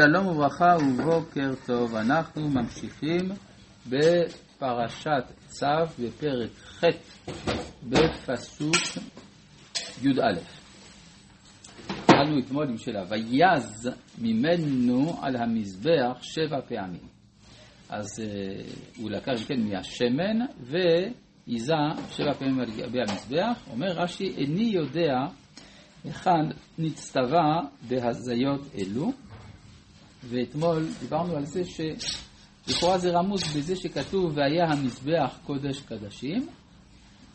שלום וברכה ובוקר טוב, אנחנו ממשיכים בפרשת צו בפרק ח' בפסוק י"א. התחלנו אתמול עם שאלה, ויז ממנו על המזבח שבע פעמים. אז uh, הוא לקח כן מהשמן ועיזה שבע פעמים על גבי המזבח. אומר רש"י, איני יודע היכן נצטווה בהזיות אלו. ואתמול דיברנו על זה שלכאורה זה רמוז בזה שכתוב והיה המזבח קודש קדשים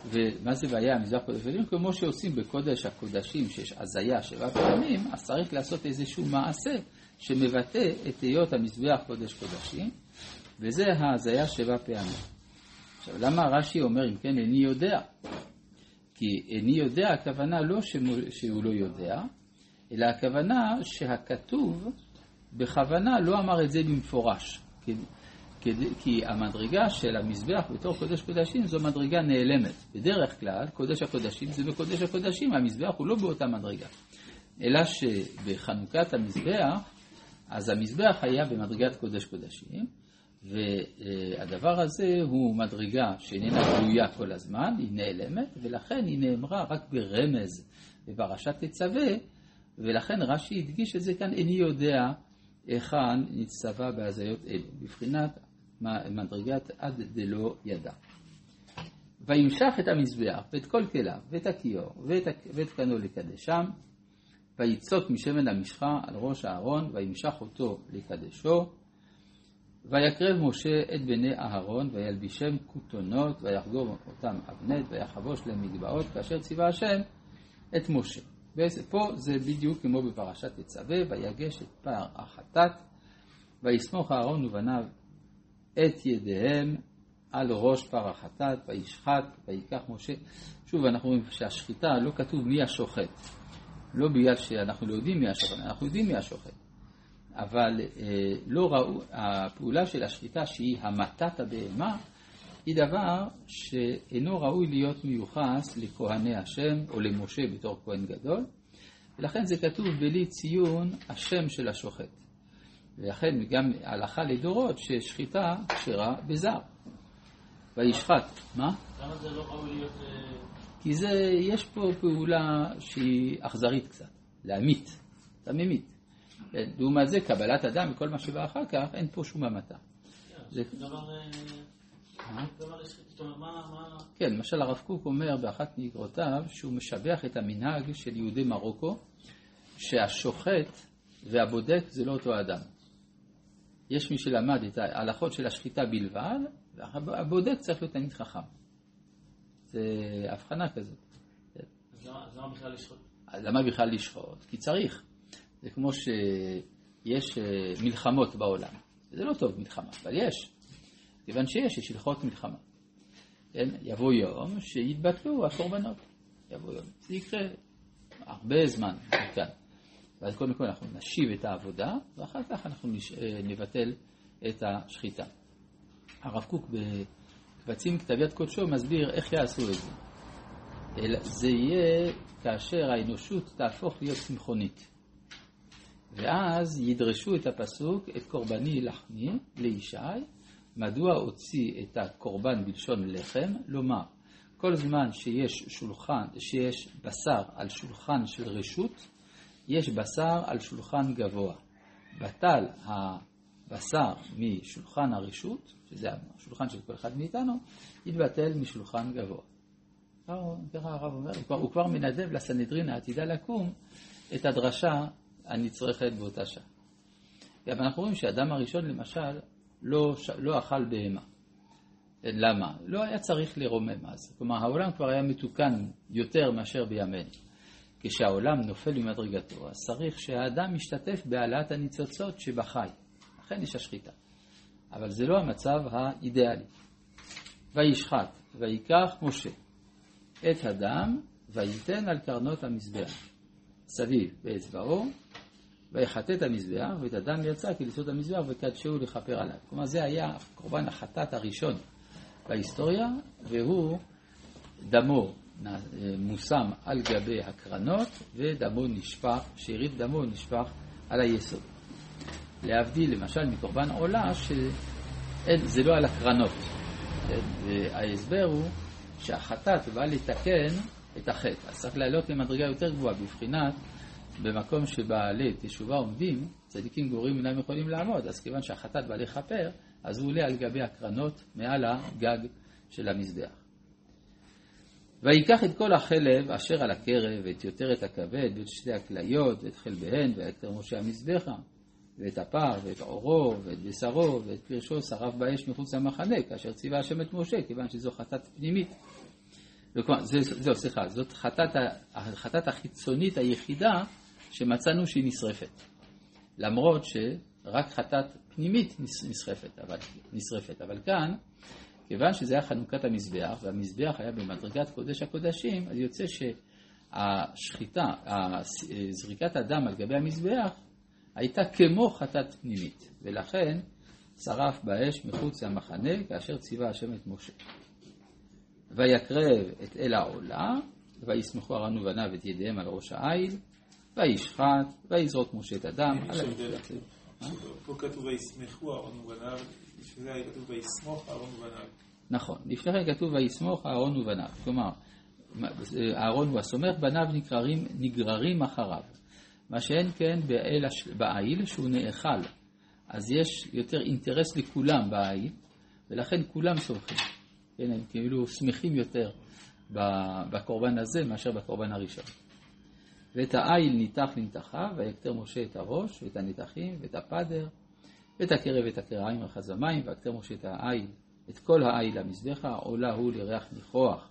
ומה זה והיה המזבח קודש קדשים? כמו שעושים בקודש הקודשים שיש הזיה שבע פעמים אז צריך לעשות איזשהו מעשה שמבטא את היות המזבח קודש קודשים וזה ההזיה שבע פעמים. עכשיו למה רש"י אומר אם כן איני יודע? כי איני יודע הכוונה לא שהוא לא יודע אלא הכוונה שהכתוב בכוונה לא אמר את זה במפורש, כי, כי, המדרגה של המזבח בתור קודש קודשים זו מדרגה נעלמת. בדרך כלל, קודש הקודשים זה בקודש הקודשים, המזבח הוא לא באותה מדרגה. אלא שבחנוכת המזבח, אז המזבח היה במדרגת קודש קודשים, והדבר הזה הוא מדרגה שאיננה גלויה כל הזמן, היא נעלמת, ולכן היא נאמרה רק ברמז בפרשת תצווה, ולכן רש"י הדגיש את זה כאן, איני יודע היכן נצטווה בהזיות אלו, בבחינת מדרגת עד דלא ידע. וימשך את המזבח ואת כל כליו ואת הכיור ואת, ואת קנו לקדשם ויצוק משמן המשחה על ראש הארון וימשך אותו לקדשו ויקרב משה את בני אהרון וילבישם כותונות ויחגור אותם אבנט ויחבוש להם מגבעות כאשר ציווה השם את משה. ופה זה בדיוק כמו בפרשת תצווה, ויגש את פער החטאת, ויסמוך אהרון ובניו את ידיהם על ראש פר החטאת, וישחט, ויקח משה. שוב, אנחנו רואים שהשחיטה לא כתוב מי השוחט. לא בגלל שאנחנו לא יודעים מי השוחט, אנחנו יודעים מי השוחט. אבל אה, לא ראו, הפעולה של השחיטה שהיא המתת הבהמה, היא דבר שאינו ראוי להיות מיוחס לכהני השם או למשה בתור כהן גדול, ולכן זה כתוב בלי ציון השם של השוחט. ולכן גם הלכה לדורות ששחיטה כשרה בזר. וישחט. מה? למה זה לא ראוי להיות... אה, כי זה, יש פה פעולה שהיא אכזרית קצת, להמית, אתה ממית. לעומת זה, קבלת אדם וכל מה שבא אחר כך, אין פה שום המתה. כן, זה דבר... כן, למשל הרב קוק אומר באחת מאגרותיו שהוא משבח את המנהג של יהודי מרוקו שהשוחט והבודק זה לא אותו אדם. יש מי שלמד את ההלכות של השחיטה בלבד, והבודק צריך להיות תלמיד חכם. זה הבחנה כזאת. אז למה בכלל לשחוט? למה בכלל לשחוט? כי צריך. זה כמו שיש אה, מלחמות בעולם. זה לא טוב מלחמה, אבל יש. כיוון שיש, יש הלכות מלחמה. כן? יבוא יום שיתבטלו הקורבנות. יבוא יום. זה יקרה הרבה זמן מכאן. ואז קודם כל אנחנו נשיב את העבודה, ואחר כך אנחנו נש... אה, נבטל את השחיטה. הרב קוק בקבצים כתב יד קודשו מסביר איך יעשו את זה. זה יהיה כאשר האנושות תהפוך להיות צמחונית. ואז ידרשו את הפסוק, את קורבני לחמי לישי, מדוע הוציא את הקורבן בלשון לחם? לומר, כל זמן שיש שולחן, שיש בשר על שולחן של רשות, יש בשר על שולחן גבוה. בטל הבשר משולחן הרשות, שזה השולחן של כל אחד מאיתנו, יתבטל משולחן גבוה. ככה הרב אומר, הוא כבר, הוא כבר מנדב לסנהדרין העתידה לקום את הדרשה הנצרכת באותה שעה. גם אנחנו רואים שהאדם הראשון למשל לא, לא אכל בהמה. למה? לא היה צריך לרומם אז. כלומר, העולם כבר היה מתוקן יותר מאשר בימינו. כשהעולם נופל ממדרגתו, אז צריך שהאדם ישתתף בהעלאת הניצוצות שבחי. לכן יש השחיטה. אבל זה לא המצב האידיאלי. וישחט, ויקח משה את הדם, וייתן על קרנות המזבח, סביב באצבעו, ויחטא את המזבח, ואת הדם יצא כליסות המזבח וקדשהו לכפר עליו. כלומר, זה היה קורבן החטאת הראשון בהיסטוריה, והוא דמו מושם על גבי הקרנות, ודמו נשפך, שארית דמו נשפך על היסוד. להבדיל למשל מקורבן עולה, שזה לא על הקרנות. כן? וההסבר הוא שהחטאת בא לתקן את החטא. אז צריך לעלות למדרגה יותר גבוהה, בבחינת במקום שבעלי תשובה עומדים, צדיקים גורים אינם יכולים לעמוד, אז כיוון שהחטאת בא לכפר, אז הוא עולה על גבי הקרנות מעל הגג של המזבח. ויקח את כל החלב אשר על הקרב, ואת יותרת הכבד, ואת שתי הכליות, ואת חלביהן, ויקטר משה המזבחה, ואת הפר, ואת עורו, ואת בשרו, ואת פרשו, שרף באש מחוץ למחנה, כאשר ציווה השם את משה, כיוון שזו חטאת פנימית. זהו, סליחה, זאת חטאת, החיצונית היחידה שמצאנו שהיא נשרפת. למרות שרק חטאת פנימית נשרפת, אבל, נשרפת. אבל כאן, כיוון שזה היה חנוכת המזבח, והמזבח היה במדרגת קודש הקודשים, אז יוצא שהשחיטה, זריקת הדם על גבי המזבח, הייתה כמו חטאת פנימית, ולכן שרף באש מחוץ למחנה, כאשר ציווה השם את משה. ויקרב את אל העולה, וישמחו ארון ובניו את ידיהם על ראש העיל, וישחט, ויזרוק משה את הדם. פה כתוב וישמחו אהרון ובניו, לפני זה היה כתוב ויסמוך אהרון ובניו. נכון, לפני כן כתוב ויסמוך אהרון ובניו. כלומר, אהרון הוא הסומך, בניו נגררים, נגררים אחריו. מה שאין כן בעיל שהוא נאכל. אז יש יותר אינטרס לכולם בעיל, ולכן כולם סומכים. כן, הם כאילו שמחים יותר בקורבן הזה מאשר בקורבן הראשון. ואת העיל ניתח לנתחה, ויקטר משה את הראש, ואת הנתחים, ואת הפדר, ואת הקרב ואת הקרעיים על חזמיים, ויקטר משה את העיל, את כל העיל למזבחה, עולה הוא לריח ניחוח,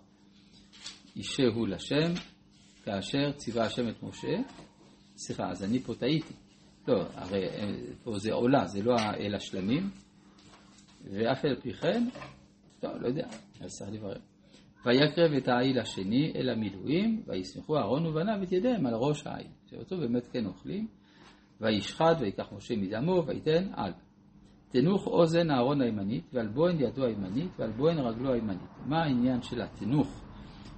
אישה הוא לשם, כאשר ציווה השם את משה. סליחה, אז אני פה טעיתי. לא, הרי פה זה עולה, זה לא האל השלמים, ואף על פי כן, טוב, לא יודע, אז צריך לברר. ויקרב את העיל השני אל המילואים, וישמחו אהרון ובניו את ידיהם על ראש העיל. שאותו באמת כן אוכלים, וישחט ויקח משה מדמו, ויתן על. תנוך אוזן אהרון הימנית, ועל בוהן ידו הימנית, ועל בוהן רגלו הימנית. מה העניין של התנוך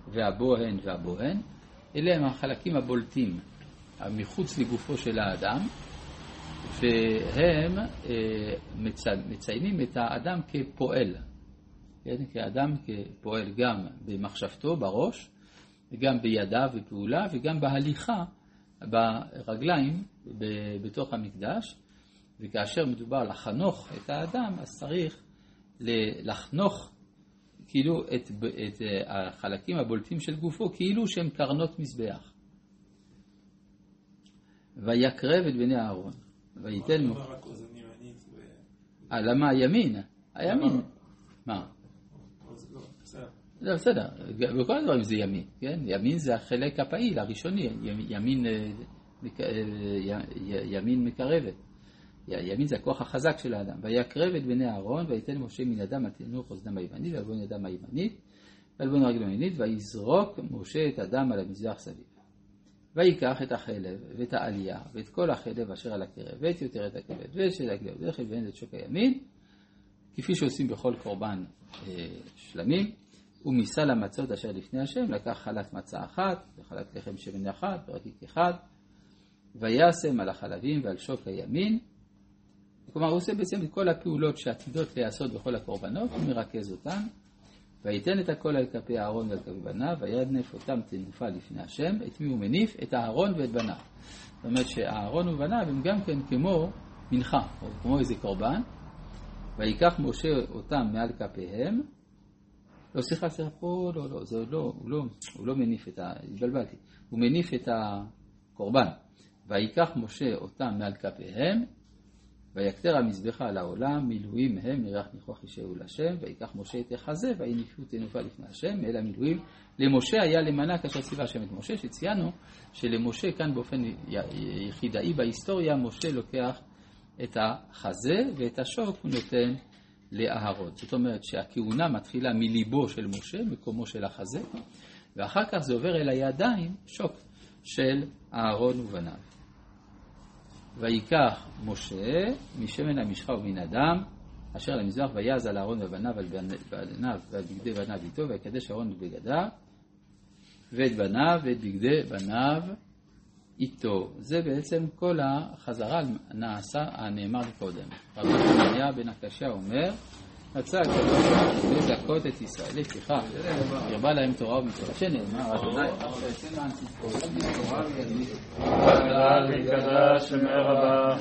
והבוהן והבוהן? אלה הם החלקים הבולטים מחוץ לגופו של האדם, והם אה, מציינים את האדם כפועל. כן, כאדם כפועל גם במחשבתו, בראש, וגם בידיו בפעולה, וגם בהליכה ברגליים בתוך המקדש, וכאשר מדובר לחנוך את האדם, אז צריך לחנוך כאילו את, את החלקים הבולטים של גופו, כאילו שהם קרנות מזבח. ויקרב את בני אהרון, וייתן... למה הימין? הימין. מה? לא, בסדר, בכל הדברים זה ימין, כן? ימין זה החלק הפעיל, הראשוני, ימין, אה, אה, ימין מקרבת. ימין זה הכוח החזק של האדם. ויקרב את בני אהרון, ויתן משה מן אדם על תנוך אוזנם הימנית, ועל בון אדם הימנית, ועל בון הרגל ויזרוק משה את הדם על המזרח סביב. ויקח את החלב, ואת העלייה, ואת כל החלב אשר על הקרב, ואת את הכבד, הכלב, ואין את שוק הימין, כפי שעושים בכל קורבן אה, שלמים. ומסל המצות אשר לפני השם לקח חלת מצה אחת וחלת לחם שמן אחד ורקיק אחד וישם על החלבים ועל שוק הימין כלומר הוא עושה בעצם את כל הפעולות שעתידות להיעשות בכל הקורבנות הוא מרכז אותן ויתן את הכל על כפי אהרון ועל כפי בניו וידנף אותם תנופה לפני השם את מי הוא מניף? את אהרון ואת בניו זאת אומרת שאהרון ובניו הם גם כן כמו מנחה או כמו איזה קורבן ויקח משה אותם מעל כפיהם לא, סליחה, סליחה, פה לא, לא, זה עוד לא, הוא לא, הוא לא מניף את ה... התבלבלתי. הוא מניף את הקורבן. ויקח משה אותם מעל כפיהם, ויקטר המזבחה על העולם, מילואים הם מריח ניחוח ישעו לשם, ויקח משה את החזה, ויניפו תנופה לפני השם, אל המילואים. למשה היה למנה כאשר ציווה השם את משה, שציינו שלמשה כאן באופן יחידאי בהיסטוריה, משה לוקח את החזה ואת השוק הוא נותן לאהרון. זאת אומרת שהכהונה מתחילה מליבו של משה, מקומו של החזה, ואחר כך זה עובר אל הידיים, שוק, של אהרון ובניו. ויקח משה משמן המשחה ומן הדם, אשר למזבח ויעז על אהרון ובניו על בניו ועל בגדי בניו איתו, ויקדש אהרון את בגדיו, ואת בניו ואת בגדי בניו איתו. זה בעצם כל החזרה נעשה הנאמר קודם. רבי חנניה בן הקשה אומר, רצה הקדוש לזכות את ישראל, לפיכך הרבה להם תורה ומצוות, שנאמר, אדוני, שמי רבה